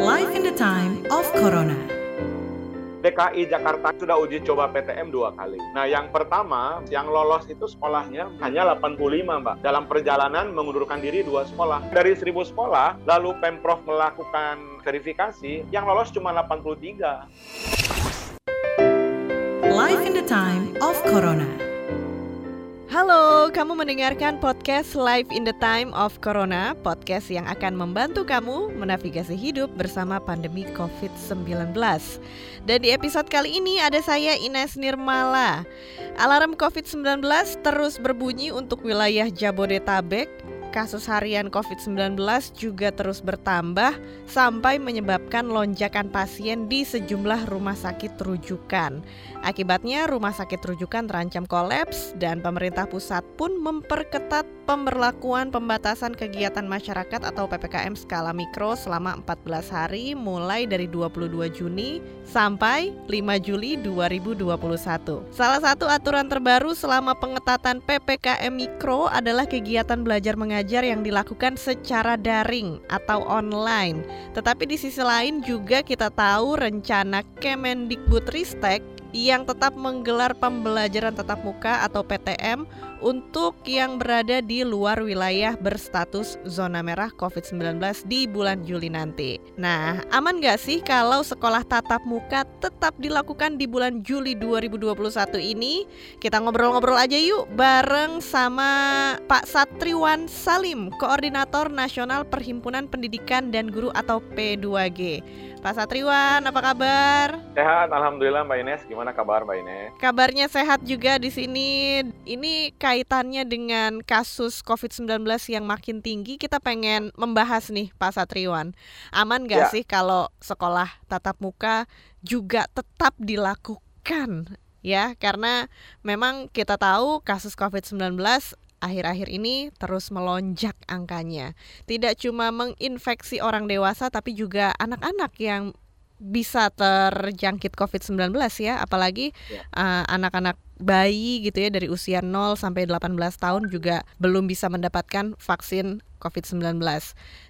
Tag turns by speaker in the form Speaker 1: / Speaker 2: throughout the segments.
Speaker 1: Life in the time of Corona.
Speaker 2: DKI Jakarta sudah uji coba PTM dua kali. Nah, yang pertama, yang lolos itu sekolahnya hanya 85, Mbak. Dalam perjalanan mengundurkan diri dua sekolah. Dari 1000 sekolah, lalu Pemprov melakukan verifikasi, yang lolos cuma 83.
Speaker 1: Life in the time of Corona.
Speaker 3: Halo, kamu mendengarkan podcast Live in the Time of Corona, podcast yang akan membantu kamu menavigasi hidup bersama pandemi COVID-19. Dan di episode kali ini ada saya Ines Nirmala. Alarm COVID-19 terus berbunyi untuk wilayah Jabodetabek, kasus harian COVID-19 juga terus bertambah sampai menyebabkan lonjakan pasien di sejumlah rumah sakit rujukan. Akibatnya rumah sakit rujukan terancam kolaps dan pemerintah pusat pun memperketat pemberlakuan pembatasan kegiatan masyarakat atau PPKM skala mikro selama 14 hari mulai dari 22 Juni sampai 5 Juli 2021. Salah satu aturan terbaru selama pengetatan PPKM mikro adalah kegiatan belajar mengajar yang dilakukan secara daring atau online. Tetapi di sisi lain juga kita tahu rencana Kemendikbudristek yang tetap menggelar pembelajaran tatap muka atau PTM untuk yang berada di luar wilayah berstatus zona merah COVID-19 di bulan Juli nanti. Nah, aman gak sih kalau sekolah tatap muka tetap dilakukan di bulan Juli 2021 ini? Kita ngobrol-ngobrol aja yuk bareng sama Pak Satriwan Salim, Koordinator Nasional Perhimpunan Pendidikan dan Guru atau P2G. Pak Satriwan, apa kabar?
Speaker 2: Sehat, alhamdulillah Mbak Ines. Gimana kabar Mbak Ines?
Speaker 3: Kabarnya sehat juga di sini. Ini kaitannya dengan kasus COVID-19 yang makin tinggi. Kita pengen membahas nih Pak Satriwan. Aman gak ya. sih kalau sekolah tatap muka juga tetap dilakukan? Ya, karena memang kita tahu kasus COVID-19 akhir-akhir ini terus melonjak angkanya. Tidak cuma menginfeksi orang dewasa tapi juga anak-anak yang bisa terjangkit COVID-19 ya, apalagi ya. Uh, anak-anak bayi gitu ya dari usia 0 sampai 18 tahun juga belum bisa mendapatkan vaksin COVID-19.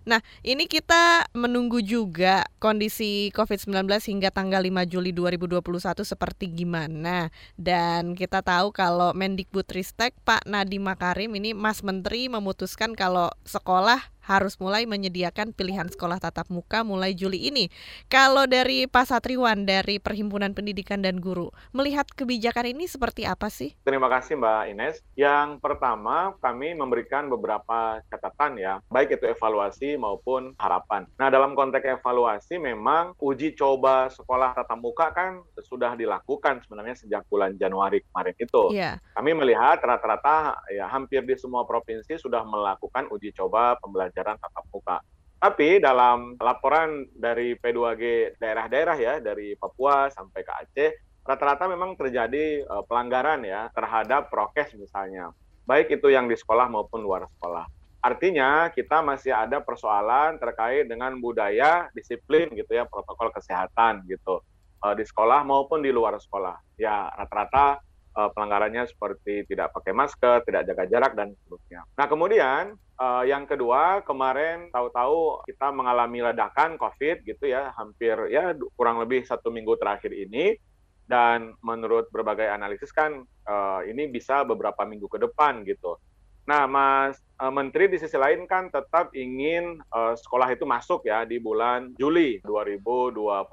Speaker 3: Nah, ini kita menunggu juga kondisi COVID-19 hingga tanggal 5 Juli 2021 seperti gimana. Dan kita tahu kalau Mendikbudristek Pak Nadiem Makarim ini Mas Menteri memutuskan kalau sekolah harus mulai menyediakan pilihan sekolah tatap muka mulai Juli ini. Kalau dari Pak Satriwan dari Perhimpunan Pendidikan dan Guru, melihat kebijakan ini seperti apa sih?
Speaker 2: Terima kasih Mbak Ines. Yang pertama, kami memberikan beberapa catatan ya, baik itu evaluasi maupun harapan. Nah, dalam konteks evaluasi memang uji coba sekolah tatap muka kan sudah dilakukan sebenarnya sejak bulan Januari kemarin itu. Yeah. Kami melihat rata-rata ya hampir di semua provinsi sudah melakukan uji coba pembelajaran tatap muka. Tapi dalam laporan dari P2G daerah-daerah ya, dari Papua sampai ke Aceh, rata-rata memang terjadi uh, pelanggaran ya terhadap prokes misalnya, baik itu yang di sekolah maupun luar sekolah. Artinya kita masih ada persoalan terkait dengan budaya, disiplin gitu ya, protokol kesehatan gitu uh, di sekolah maupun di luar sekolah. Ya rata-rata uh, pelanggarannya seperti tidak pakai masker, tidak jaga jarak dan seterusnya. Nah kemudian uh, yang kedua kemarin tahu-tahu kita mengalami ledakan COVID gitu ya, hampir ya kurang lebih satu minggu terakhir ini. Dan menurut berbagai analisis kan ini bisa beberapa minggu ke depan gitu. Nah, Mas uh, Menteri di sisi lain kan tetap ingin uh, sekolah itu masuk ya di bulan Juli 2021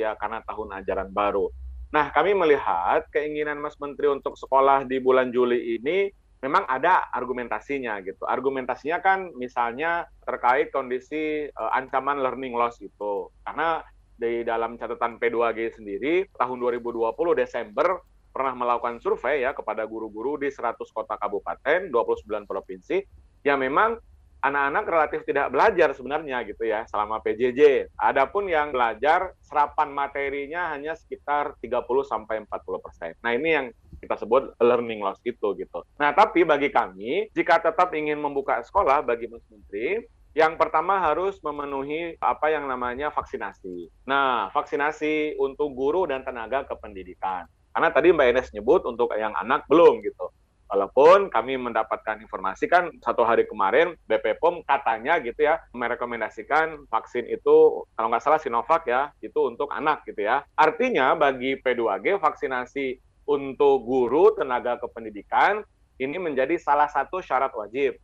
Speaker 2: ya karena tahun ajaran baru. Nah, kami melihat keinginan Mas Menteri untuk sekolah di bulan Juli ini memang ada argumentasinya gitu. Argumentasinya kan misalnya terkait kondisi uh, ancaman learning loss itu. Karena di dalam catatan P2G sendiri tahun 2020 Desember pernah melakukan survei ya kepada guru-guru di 100 kota kabupaten, 29 provinsi, yang memang anak-anak relatif tidak belajar sebenarnya gitu ya selama PJJ. Adapun yang belajar serapan materinya hanya sekitar 30 sampai 40 persen. Nah ini yang kita sebut learning loss itu gitu. Nah tapi bagi kami jika tetap ingin membuka sekolah bagi Mas Menteri yang pertama harus memenuhi apa yang namanya vaksinasi. Nah, vaksinasi untuk guru dan tenaga kependidikan. Karena tadi Mbak Ines nyebut untuk yang anak belum gitu. Walaupun kami mendapatkan informasi kan satu hari kemarin BP POM katanya gitu ya merekomendasikan vaksin itu kalau nggak salah Sinovac ya itu untuk anak gitu ya. Artinya bagi P2G vaksinasi untuk guru tenaga kependidikan ini menjadi salah satu syarat wajib.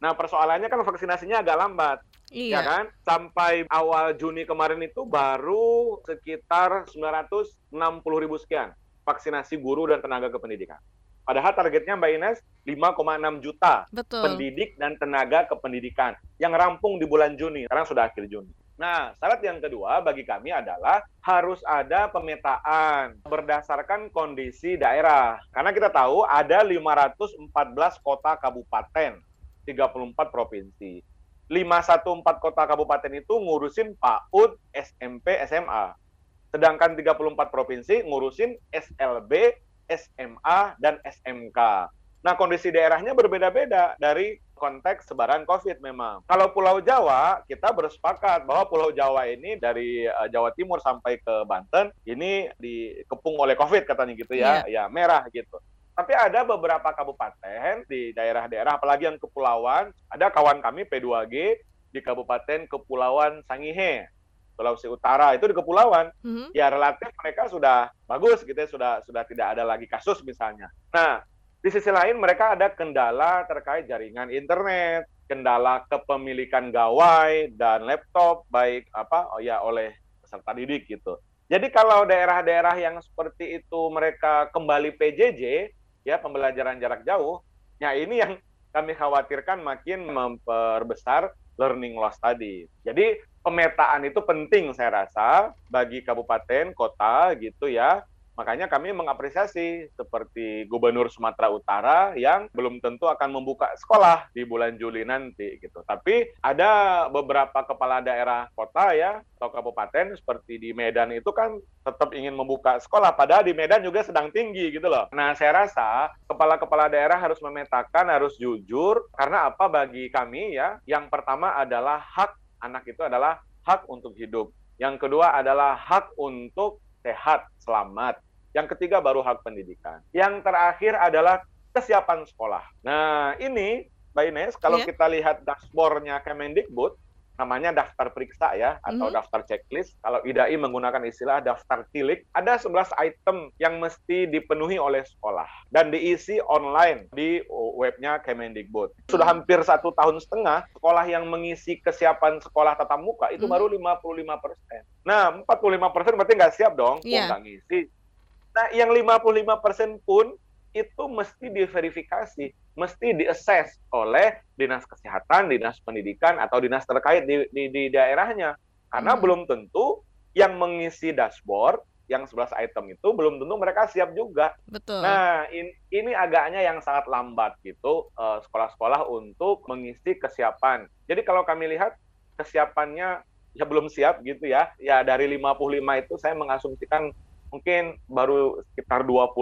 Speaker 2: Nah persoalannya kan vaksinasinya agak lambat.
Speaker 3: Iya.
Speaker 2: Ya kan? Sampai awal Juni kemarin itu baru sekitar 960 ribu sekian vaksinasi guru dan tenaga kependidikan. Padahal targetnya Mbak Ines 5,6 juta
Speaker 3: Betul.
Speaker 2: pendidik dan tenaga kependidikan yang rampung di bulan Juni. Sekarang sudah akhir Juni. Nah, syarat yang kedua bagi kami adalah harus ada pemetaan berdasarkan kondisi daerah. Karena kita tahu ada 514 kota kabupaten, 34 provinsi. 514 kota kabupaten itu ngurusin PAUD, SMP, SMA. Sedangkan 34 provinsi ngurusin SLB, SMA, dan SMK. Nah, kondisi daerahnya berbeda-beda dari konteks sebaran COVID memang. Kalau Pulau Jawa, kita bersepakat bahwa Pulau Jawa ini dari uh, Jawa Timur sampai ke Banten, ini dikepung oleh COVID katanya gitu ya, ya merah gitu. Tapi ada beberapa kabupaten di daerah-daerah, apalagi yang kepulauan, ada kawan kami P2G di Kabupaten Kepulauan Sangihe, Sulawesi Utara itu di kepulauan,
Speaker 3: Mhm.
Speaker 2: ya relatif mereka sudah bagus gitu ya, sudah sudah tidak ada lagi kasus misalnya. Nah, di sisi lain mereka ada kendala terkait jaringan internet, kendala kepemilikan gawai dan laptop baik apa oh ya oleh peserta didik gitu. Jadi kalau daerah-daerah yang seperti itu mereka kembali PJJ ya pembelajaran jarak jauh, ya ini yang kami khawatirkan makin memperbesar learning loss tadi. Jadi pemetaan itu penting saya rasa bagi kabupaten, kota gitu ya. Makanya kami mengapresiasi seperti Gubernur Sumatera Utara yang belum tentu akan membuka sekolah di bulan Juli nanti gitu. Tapi ada beberapa kepala daerah kota ya atau kabupaten seperti di Medan itu kan tetap ingin membuka sekolah padahal di Medan juga sedang tinggi gitu loh. Nah, saya rasa kepala-kepala daerah harus memetakan, harus jujur karena apa bagi kami ya? Yang pertama adalah hak anak itu adalah hak untuk hidup. Yang kedua adalah hak untuk sehat, selamat. Yang ketiga baru hak pendidikan. Yang terakhir adalah kesiapan sekolah. Nah, ini Mbak Ines, kalau
Speaker 3: Iya.
Speaker 2: kita lihat dashboard-nya Kemendikbud, namanya daftar periksa ya, atau
Speaker 3: Mhm.
Speaker 2: daftar checklist. Kalau IDAI menggunakan istilah daftar tilik, ada 11 item yang mesti dipenuhi oleh sekolah dan diisi online di webnya Kemendikbud. Sudah hampir satu tahun setengah, sekolah yang mengisi kesiapan sekolah tatap muka itu
Speaker 3: Mhm.
Speaker 2: baru 55 persen. Nah, 45 persen berarti nggak siap dong, oh, nggak ngisi. Nah, yang 55 persen pun itu mesti diverifikasi, mesti diassess oleh dinas kesehatan, dinas pendidikan, atau dinas terkait di, di, di daerahnya. Karena
Speaker 3: Hmm.
Speaker 2: belum tentu yang mengisi dashboard, yang 11 item itu, belum tentu mereka siap juga.
Speaker 3: Betul.
Speaker 2: Nah, in- ini agaknya yang sangat lambat gitu, eh, sekolah-sekolah untuk mengisi kesiapan. Jadi kalau kami lihat kesiapannya ya belum siap gitu ya. Ya dari 55 itu saya mengasumsikan mungkin baru sekitar 20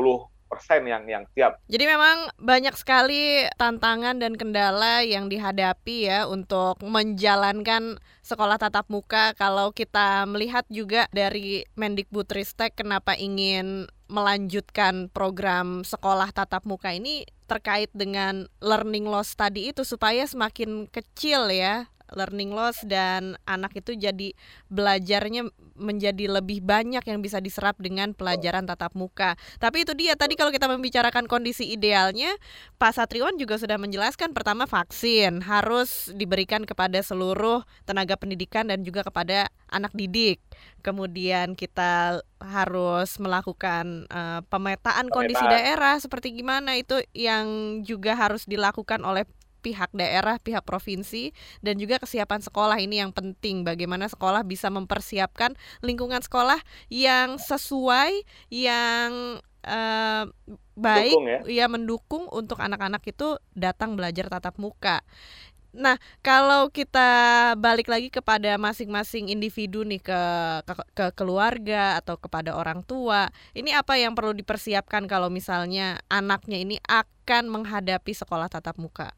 Speaker 2: persen yang yang siap.
Speaker 3: Jadi memang banyak sekali tantangan dan kendala yang dihadapi ya untuk menjalankan sekolah tatap muka. Kalau kita melihat juga dari Mendikbudristek kenapa ingin melanjutkan program sekolah tatap muka ini terkait dengan learning loss tadi itu supaya semakin kecil ya learning loss dan anak itu jadi belajarnya menjadi lebih banyak yang bisa diserap dengan pelajaran tatap muka. Tapi itu dia tadi kalau kita membicarakan kondisi idealnya, Pak Satriwan juga sudah menjelaskan pertama vaksin harus diberikan kepada seluruh tenaga pendidikan dan juga kepada anak didik. Kemudian kita harus melakukan eh, pemetaan kondisi
Speaker 2: Pemetaan.
Speaker 3: daerah seperti gimana itu yang juga harus dilakukan oleh pihak daerah, pihak provinsi dan juga kesiapan sekolah ini yang penting bagaimana sekolah bisa mempersiapkan lingkungan sekolah yang sesuai yang eh, baik
Speaker 2: Dukung ya.
Speaker 3: ya mendukung untuk anak-anak itu datang belajar tatap muka. Nah, kalau kita balik lagi kepada masing-masing individu nih ke, ke ke keluarga atau kepada orang tua, ini apa yang perlu dipersiapkan kalau misalnya anaknya ini akan menghadapi sekolah tatap muka?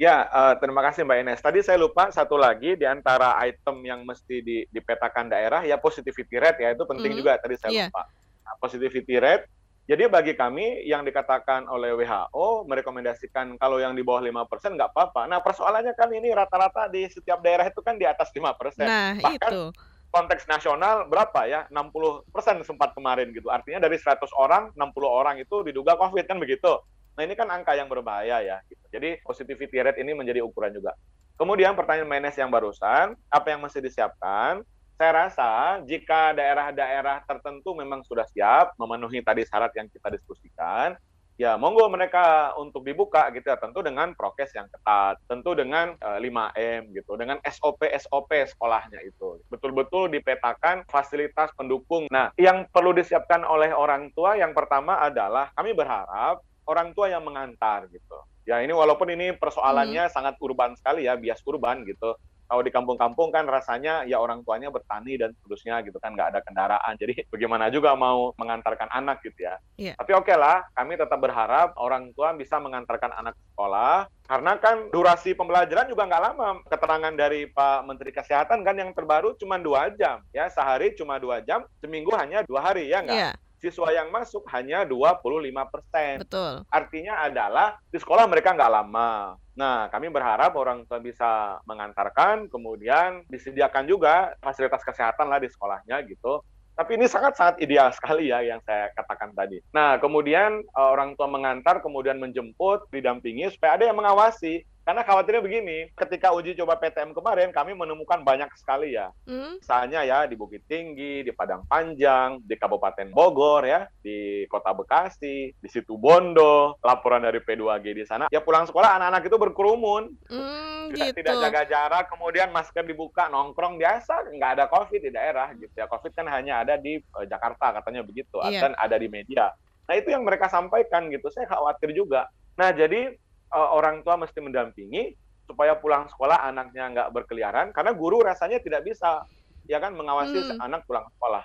Speaker 2: Ya, eh, terima kasih Mbak Ines. Tadi saya lupa satu lagi di antara item yang mesti di- dipetakan daerah ya positivity rate ya itu penting
Speaker 3: Mhm.
Speaker 2: juga tadi saya
Speaker 3: Iya.
Speaker 2: lupa. Nah, positivity rate Jadi bagi kami yang dikatakan oleh WHO merekomendasikan kalau yang di bawah 5% nggak apa-apa. Nah persoalannya kan ini rata-rata di setiap daerah itu kan di atas 5%.
Speaker 3: Nah,
Speaker 2: Bahkan
Speaker 3: itu.
Speaker 2: konteks nasional berapa ya? 60% sempat kemarin gitu. Artinya dari 100 orang, 60 orang itu diduga COVID kan begitu. Nah ini kan angka yang berbahaya ya. Gitu. Jadi positivity rate ini menjadi ukuran juga. Kemudian pertanyaan Menes yang barusan, apa yang mesti disiapkan? Saya rasa jika daerah-daerah tertentu memang sudah siap memenuhi tadi syarat yang kita diskusikan, ya monggo mereka untuk dibuka gitu ya tentu dengan prokes yang ketat tentu dengan uh, 5M gitu dengan SOP SOP sekolahnya itu betul-betul dipetakan fasilitas pendukung nah yang perlu disiapkan oleh orang tua yang pertama adalah kami berharap orang tua yang mengantar gitu. Ya ini walaupun ini persoalannya hmm. sangat urban sekali ya bias urban gitu. Kalau di kampung-kampung kan rasanya ya orang tuanya bertani dan seterusnya gitu kan nggak ada kendaraan. Jadi bagaimana juga mau mengantarkan anak gitu ya. Yeah. tapi oke okay lah kami tetap berharap orang tua bisa mengantarkan anak ke sekolah. Karena kan durasi pembelajaran juga nggak lama. Keterangan dari Pak Menteri Kesehatan kan yang terbaru cuma dua jam ya. Sehari cuma dua jam seminggu hanya dua hari ya nggak? Yeah siswa yang masuk hanya 25 persen.
Speaker 3: Betul.
Speaker 2: Artinya adalah di sekolah mereka nggak lama. Nah, kami berharap orang tua bisa mengantarkan, kemudian disediakan juga fasilitas kesehatan lah di sekolahnya gitu. Tapi ini sangat-sangat ideal sekali ya yang saya katakan tadi. Nah, kemudian eh, orang tua mengantar, kemudian menjemput, didampingi supaya ada yang mengawasi. Karena khawatirnya begini, ketika uji coba PTM kemarin kami menemukan banyak sekali ya. Hmm. Misalnya ya di Bukit Tinggi, di Padang Panjang, di Kabupaten Bogor ya, di Kota Bekasi, di Situ Bondo, laporan dari P2G di sana. Ya pulang sekolah anak-anak itu berkerumun. Hmm, tidak, gitu. tidak jaga jarak, kemudian masker dibuka, nongkrong biasa, nggak ada COVID di daerah gitu ya. COVID kan hanya ada di uh, Jakarta katanya begitu, iya. dan ada di media. Nah itu yang mereka sampaikan gitu, saya khawatir juga. Nah jadi uh, orang tua mesti mendampingi supaya pulang sekolah anaknya nggak berkeliaran karena guru rasanya tidak bisa ya kan mengawasi hmm. anak pulang sekolah.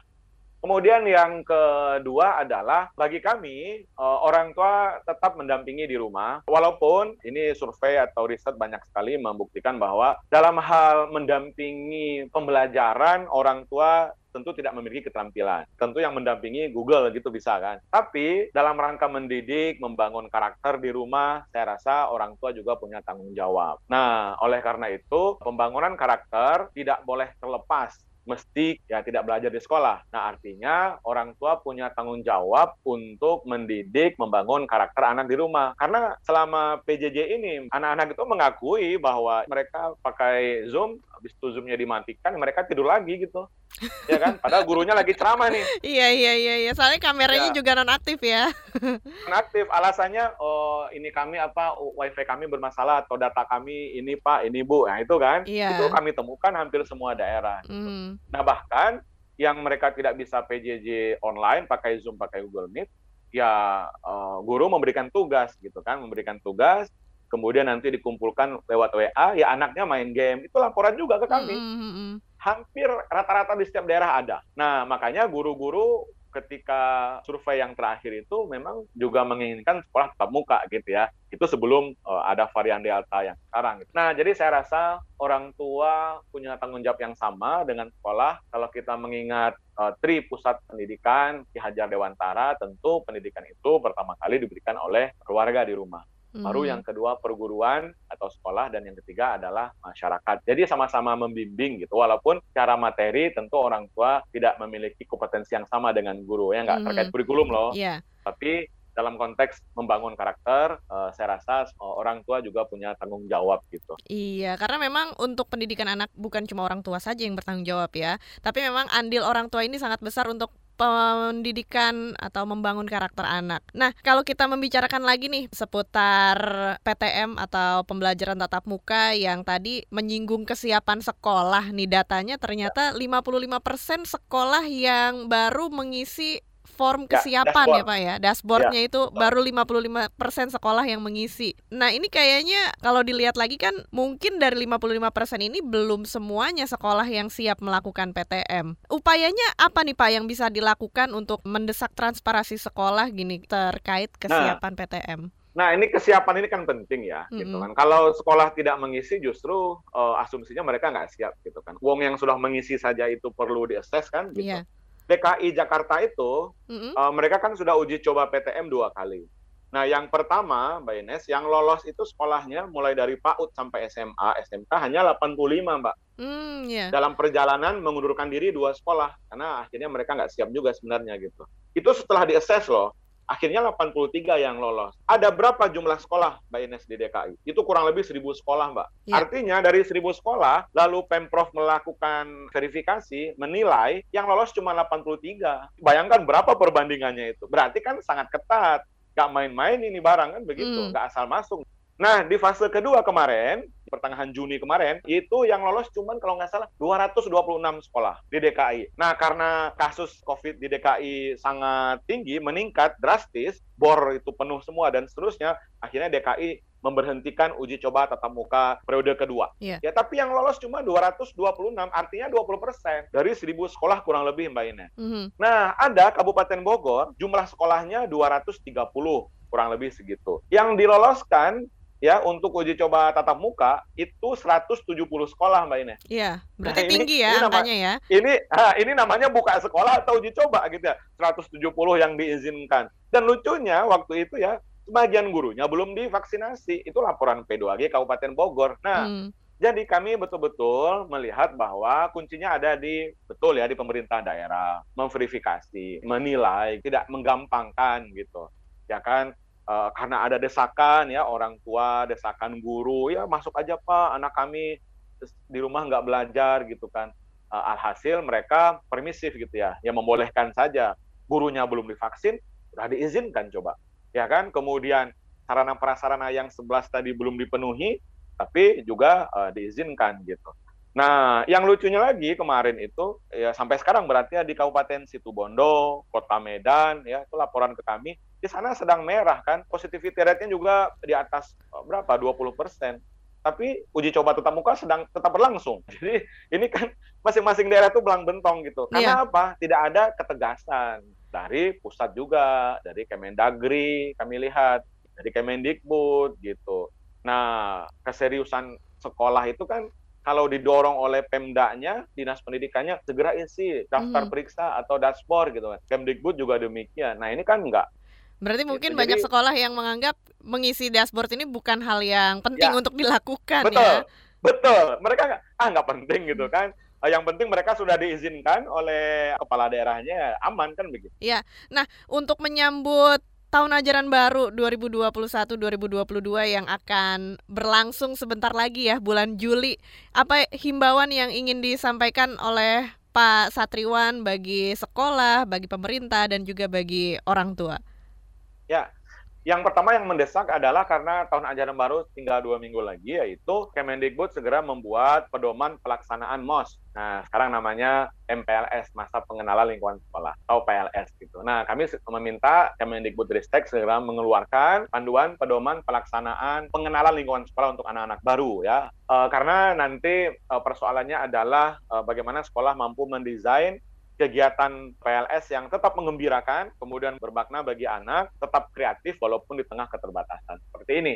Speaker 2: Kemudian yang kedua adalah bagi kami uh, orang tua tetap mendampingi di rumah walaupun ini survei atau riset banyak sekali membuktikan bahwa dalam hal mendampingi pembelajaran orang tua tentu tidak memiliki keterampilan. Tentu yang mendampingi Google gitu bisa kan. Tapi dalam rangka mendidik, membangun karakter di rumah, saya rasa orang tua juga punya tanggung jawab. Nah, oleh karena itu, pembangunan karakter tidak boleh terlepas mesti ya tidak belajar di sekolah. Nah, artinya orang tua punya tanggung jawab untuk mendidik, membangun karakter anak di rumah. Karena selama PJJ ini, anak-anak itu mengakui bahwa mereka pakai Zoom, habis itu Zoom-nya dimatikan, mereka tidur lagi gitu. Ya kan? Padahal gurunya lagi ceramah nih.
Speaker 3: iya, iya, iya, iya. Soalnya kameranya ya. juga nonaktif ya.
Speaker 2: nonaktif. Alasannya, oh ini kami apa, wifi kami bermasalah atau data kami ini Pak, ini Bu. Nah itu kan, iya. itu kami temukan hampir semua daerah. Gitu. Mm. Nah bahkan yang mereka tidak bisa PJJ online pakai Zoom, pakai Google Meet, ya uh, guru memberikan tugas gitu kan, memberikan tugas, kemudian nanti dikumpulkan lewat WA, ya anaknya main game, itu laporan juga ke kami. Mm -hmm. Hampir rata-rata di setiap daerah ada. Nah makanya guru-guru ketika survei yang terakhir itu memang juga menginginkan sekolah tetap muka gitu ya. Itu sebelum uh, ada varian Delta yang sekarang. Gitu. Nah, jadi saya rasa orang tua punya tanggung jawab yang sama dengan sekolah. Kalau kita mengingat uh, tri pusat pendidikan Ki Hajar Dewantara, tentu pendidikan itu pertama kali diberikan oleh keluarga di rumah. Baru hmm. yang kedua perguruan atau sekolah dan yang ketiga adalah masyarakat. Jadi sama-sama membimbing gitu. Walaupun cara materi tentu orang tua tidak memiliki kompetensi yang sama dengan guru ya nggak hmm. terkait kurikulum loh. Yeah. Tapi dalam konteks membangun karakter, uh, saya rasa uh, orang tua juga punya tanggung jawab gitu.
Speaker 3: Iya, karena memang untuk pendidikan anak bukan cuma orang tua saja yang bertanggung jawab ya, tapi memang andil orang tua ini sangat besar untuk pendidikan atau membangun karakter anak. Nah, kalau kita membicarakan lagi nih seputar PTM atau pembelajaran tatap muka yang tadi menyinggung kesiapan sekolah nih datanya ternyata 55% sekolah yang baru mengisi form kesiapan ya, ya Pak ya. Dashboardnya ya, itu baru 55% sekolah yang mengisi. Nah ini kayaknya kalau dilihat lagi kan mungkin dari 55% ini belum semuanya sekolah yang siap melakukan PTM. Upayanya apa nih Pak yang bisa dilakukan untuk mendesak transparansi sekolah gini terkait nah. kesiapan nah, PTM?
Speaker 2: Nah, ini kesiapan ini kan penting ya, mm-hmm. gitu kan. Kalau sekolah tidak mengisi, justru uh, asumsinya mereka nggak siap, gitu kan. Uang yang sudah mengisi saja itu perlu diakses kan, gitu. Yeah. DKI Jakarta itu
Speaker 3: Mm-mm.
Speaker 2: uh, mereka kan sudah uji coba PTM dua kali. Nah, yang pertama, Mbak Ines, yang lolos itu sekolahnya mulai dari PAUD sampai SMA, SMK hanya 85, Mbak.
Speaker 3: Hmm, ya.
Speaker 2: Dalam perjalanan mengundurkan diri dua sekolah, karena akhirnya mereka nggak siap juga sebenarnya gitu. Itu setelah di-assess loh, akhirnya 83 yang lolos. Ada berapa jumlah sekolah, Mbak Ines, di DKI? Itu kurang lebih 1000 sekolah, Mbak.
Speaker 3: Ya.
Speaker 2: Artinya dari 1000 sekolah, lalu Pemprov melakukan verifikasi, menilai yang lolos cuma 83. Bayangkan berapa perbandingannya itu. Berarti kan sangat ketat. Nggak main-main ini barang kan begitu,
Speaker 3: Hmm.
Speaker 2: nggak asal masuk. Nah, di fase kedua kemarin, pertengahan Juni kemarin, itu yang lolos cuman kalau nggak salah 226 sekolah di DKI. Nah, karena kasus COVID di DKI sangat tinggi, meningkat drastis, bor itu penuh semua dan seterusnya, akhirnya DKI memberhentikan uji coba tatap muka periode kedua.
Speaker 3: Iya.
Speaker 2: Ya, tapi yang lolos cuma 226, artinya 20 persen dari 1000 sekolah kurang lebih, Mbak Ine.
Speaker 3: Mhm.
Speaker 2: Nah, ada Kabupaten Bogor, jumlah sekolahnya 230, kurang lebih segitu. Yang diloloskan ya untuk uji coba tatap muka itu 170 sekolah, Mbak Ine.
Speaker 3: Iya, berarti
Speaker 2: Nah, ini-
Speaker 3: tinggi ya
Speaker 2: ini nama-
Speaker 3: angkanya ya.
Speaker 2: Ini ah, ini namanya buka sekolah atau uji coba gitu ya. 170 yang diizinkan. Dan lucunya waktu itu ya sebagian gurunya belum divaksinasi. Itu laporan P2G Kabupaten Bogor. Nah,
Speaker 3: Hmm.
Speaker 2: jadi kami betul-betul melihat bahwa kuncinya ada di betul ya di pemerintah daerah, memverifikasi, menilai, tidak menggampangkan gitu. Ya kan Eh, karena ada desakan ya orang tua, desakan guru, ya masuk aja Pak, anak kami di rumah nggak belajar gitu kan. Eh, alhasil mereka permisif gitu ya, ya membolehkan saja. Gurunya belum divaksin, sudah diizinkan coba. Ya kan, kemudian sarana prasarana yang 11 tadi belum dipenuhi, tapi juga eh, diizinkan gitu. Nah, yang lucunya lagi kemarin itu ya sampai sekarang berarti ya di Kabupaten Situbondo, Kota Medan ya itu laporan ke kami di sana sedang merah kan, positivity rate-nya juga di atas eh, berapa 20 persen. Tapi uji coba tatap muka sedang tetap berlangsung. Jadi ini kan masing-masing daerah itu belang bentong gitu. Karena apa? Tidak ada ketegasan dari pusat juga, dari Kemendagri kami lihat, dari Kemendikbud gitu. Nah, keseriusan sekolah itu kan kalau didorong oleh Pemdanya, dinas pendidikannya segera isi daftar
Speaker 3: Mhm.
Speaker 2: periksa atau dashboard gitu kan. Kemdikbud juga demikian. Nah, ini kan enggak.
Speaker 3: Berarti mungkin
Speaker 2: Gitu,
Speaker 3: banyak
Speaker 2: jadi-
Speaker 3: sekolah yang menganggap mengisi dashboard ini bukan hal yang penting
Speaker 2: Ya.
Speaker 3: untuk dilakukan
Speaker 2: Betul.
Speaker 3: ya.
Speaker 2: Betul. Mereka nggak, ah nggak penting gitu kan. Eh, Yang penting mereka sudah diizinkan oleh kepala daerahnya, aman kan begitu.
Speaker 3: Untuk menyambut tahun ajaran baru 2021-2022 yang akan berlangsung sebentar lagi ya bulan Juli. Apa himbauan yang ingin disampaikan oleh Pak Satriwan bagi sekolah, bagi pemerintah dan juga bagi orang tua?
Speaker 2: Yang pertama yang mendesak adalah karena tahun ajaran baru tinggal dua minggu lagi, yaitu Kemendikbud segera membuat pedoman pelaksanaan MOS. Nah, sekarang namanya MPLS, Masa Pengenalan Lingkungan Sekolah, atau PLS gitu. Nah, kami meminta Kemendikbud Ristek segera mengeluarkan panduan pedoman pelaksanaan pengenalan lingkungan sekolah untuk anak-anak baru ya. Eh, karena nanti eh, persoalannya adalah eh, bagaimana sekolah mampu mendesain kegiatan PLS yang tetap mengembirakan, kemudian bermakna bagi anak, tetap kreatif walaupun di tengah keterbatasan. Seperti ini,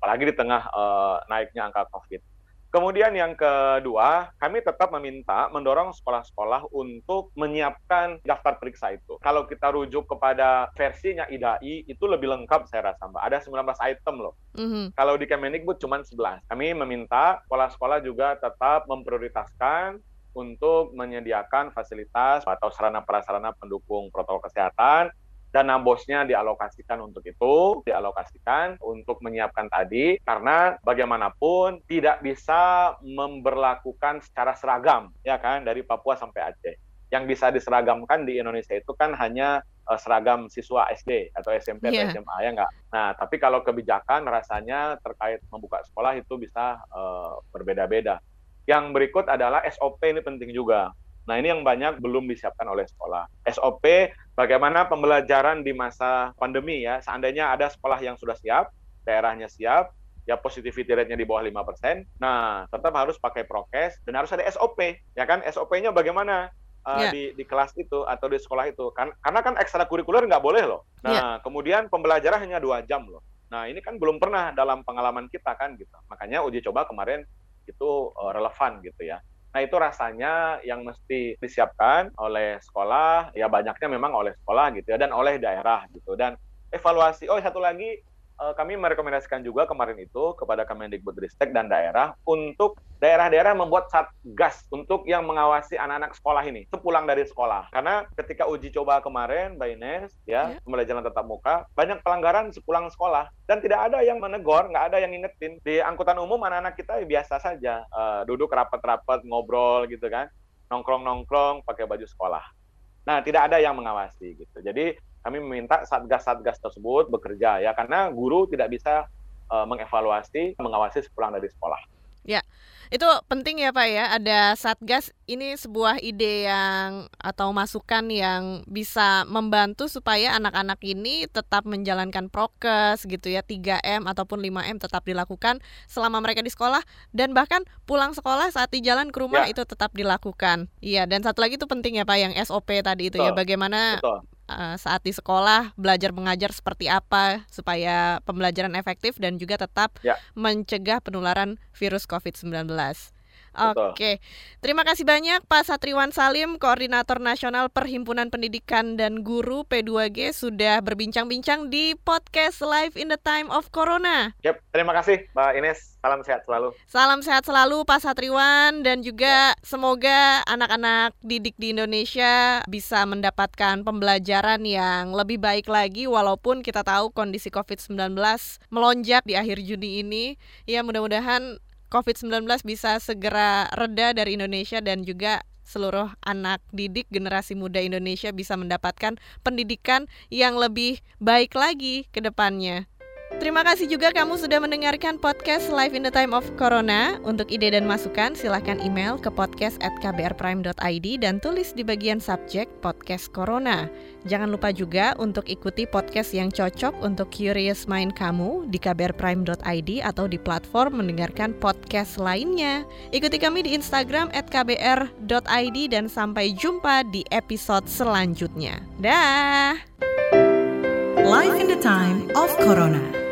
Speaker 2: apalagi di tengah eh, naiknya angka COVID. Kemudian yang kedua, kami tetap meminta mendorong sekolah-sekolah untuk menyiapkan daftar periksa itu. Kalau kita rujuk kepada versinya IDAI, itu lebih lengkap saya rasa, Mbak. Ada 19 item loh.
Speaker 3: Mhm.
Speaker 2: Kalau di Kemendikbud cuma 11. Kami meminta sekolah-sekolah juga tetap memprioritaskan untuk menyediakan fasilitas atau sarana prasarana pendukung protokol kesehatan dana bosnya dialokasikan untuk itu, dialokasikan untuk menyiapkan tadi karena bagaimanapun tidak bisa memberlakukan secara seragam ya kan dari Papua sampai Aceh. Yang bisa diseragamkan di Indonesia itu kan hanya eh, seragam siswa SD atau SMP
Speaker 3: Iya.
Speaker 2: atau SMA ya enggak. Nah, tapi kalau kebijakan rasanya terkait membuka sekolah itu bisa eh, berbeda-beda. Yang berikut adalah SOP ini penting juga. Nah, ini yang banyak belum disiapkan oleh sekolah. SOP bagaimana pembelajaran di masa pandemi ya. Seandainya ada sekolah yang sudah siap, daerahnya siap, ya positivity rate-nya di bawah 5%. Nah, tetap harus pakai prokes dan harus ada SOP, ya kan? SOP-nya bagaimana? uh,
Speaker 3: Ya.
Speaker 2: di di kelas itu atau di sekolah itu kan karena kan ekstrakurikuler nggak boleh loh. Nah kemudian pembelajaran hanya dua jam loh. Nah ini kan belum pernah dalam pengalaman kita kan gitu. Makanya uji coba kemarin itu uh, relevan gitu ya. Nah itu rasanya yang mesti disiapkan oleh sekolah, ya banyaknya memang oleh sekolah gitu ya, dan oleh daerah gitu. Dan evaluasi, oh satu lagi kami merekomendasikan juga kemarin itu kepada Kemendikbudristek dan daerah untuk daerah-daerah membuat satgas untuk yang mengawasi anak-anak sekolah ini sepulang dari sekolah. Karena ketika uji coba kemarin, Mbak Ines, ya, yeah. pembelajaran tatap muka, banyak pelanggaran sepulang sekolah dan tidak ada yang menegur, nggak ada yang ngingetin. Di angkutan umum anak-anak kita biasa saja uh, duduk rapat-rapat ngobrol gitu kan, nongkrong-nongkrong pakai baju sekolah. Nah, tidak ada yang mengawasi gitu. Jadi kami meminta satgas-satgas tersebut bekerja ya karena guru tidak bisa uh, mengevaluasi, mengawasi sepulang dari sekolah.
Speaker 3: Ya, itu penting ya Pak ya, ada Satgas ini sebuah ide yang atau masukan yang bisa membantu supaya anak-anak ini tetap menjalankan prokes gitu ya, 3M ataupun 5M tetap dilakukan selama mereka di sekolah dan bahkan pulang sekolah saat di jalan ke rumah ya. itu tetap dilakukan. Iya, dan satu lagi itu penting ya Pak yang SOP tadi itu ya, Betul. ya bagaimana Betul uh, saat di sekolah belajar mengajar seperti apa supaya pembelajaran efektif dan juga tetap ya. mencegah penularan virus COVID-19. Oke, terima kasih banyak Pak Satriwan Salim, Koordinator Nasional Perhimpunan Pendidikan dan Guru P2G sudah berbincang-bincang di podcast Live in the Time of Corona.
Speaker 2: Yep, terima kasih Mbak Ines. Salam sehat selalu.
Speaker 3: Salam sehat selalu Pak Satriwan dan juga semoga anak-anak didik di Indonesia bisa mendapatkan pembelajaran yang lebih baik lagi walaupun kita tahu kondisi COVID-19 melonjak di akhir Juni ini. Ya mudah-mudahan COVID-19 bisa segera reda dari Indonesia dan juga seluruh anak didik generasi muda Indonesia bisa mendapatkan pendidikan yang lebih baik lagi ke depannya. Terima kasih juga kamu sudah mendengarkan podcast Live in the Time of Corona. Untuk ide dan masukan, silahkan email ke podcast at dan tulis di bagian subjek podcast Corona. Jangan lupa juga untuk ikuti podcast yang cocok untuk curious mind kamu di kbrprime.id atau di platform mendengarkan podcast lainnya. Ikuti kami di Instagram at kbr.id dan sampai jumpa di episode selanjutnya. Dah!
Speaker 1: Live in the Time of Corona